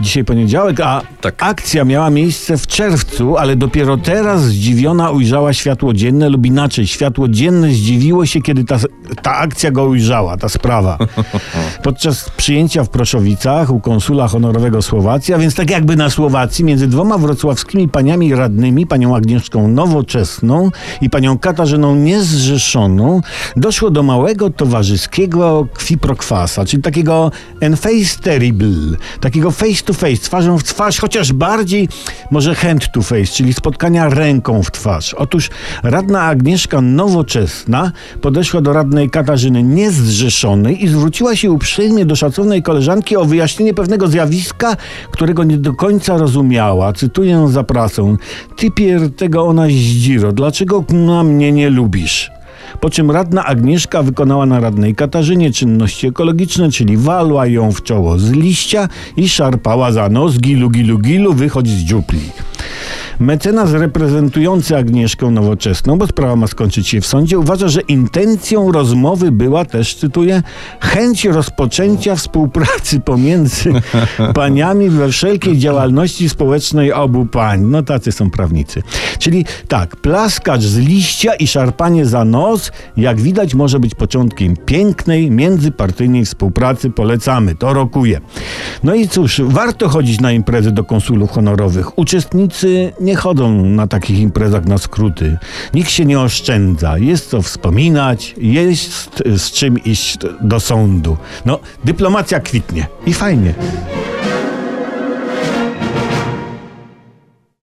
Dzisiaj poniedziałek, a Tak. akcja miała miejsce w czerwcu, ale dopiero teraz zdziwiona ujrzała światło dzienne, lub inaczej, światło dzienne zdziwiło się, kiedy ta, ta akcja go ujrzała, ta sprawa. Podczas przyjęcia w Proszowicach u konsula honorowego Słowacji, a więc tak jakby na Słowacji, między dwoma wrocławskimi paniami radnymi, panią Agnieszką Nowoczesną i panią Katarzyną Niezrzeszoną, doszło do małego towarzyskiego kwiprokwasa, czyli takiego face terrible, takiego face to face, twarzą w twarz, chociaż bardziej może hand to face, czyli spotkania ręką w twarz. Otóż radna Agnieszka Nowoczesna podeszła do radnej Katarzyny Niezrzeszonej i zwróciła się uprzejmie do szacownej koleżanki o wyjaśnienie pewnego zjawiska, którego nie do końca rozumiała. Cytuję za prasą. Ty pier tego ona zdziro, dlaczego na mnie nie lubisz? Po czym radna Agnieszka wykonała na radnej Katarzynie czynności ekologiczne, czyli walła ją w czoło z liścia i szarpała za nos, gilu, gilu, gilu, wychodź z dziupli. Mecenas reprezentujący Agnieszkę Nowoczesną, bo sprawa ma skończyć się w sądzie, uważa, że intencją rozmowy była też, cytuję, chęć rozpoczęcia współpracy pomiędzy paniami we wszelkiej działalności społecznej obu pań. No tacy są prawnicy. Czyli tak, plaskacz z liścia i szarpanie za nos, jak widać, może być początkiem pięknej, międzypartyjnej współpracy. Polecamy, to rokuje. No i cóż, warto chodzić na imprezy do konsulów honorowych. Uczestnicy nie chodzą na takich imprezach na skróty. Nikt się nie oszczędza. Jest co wspominać, jest z czym iść do sądu. No, dyplomacja kwitnie i fajnie.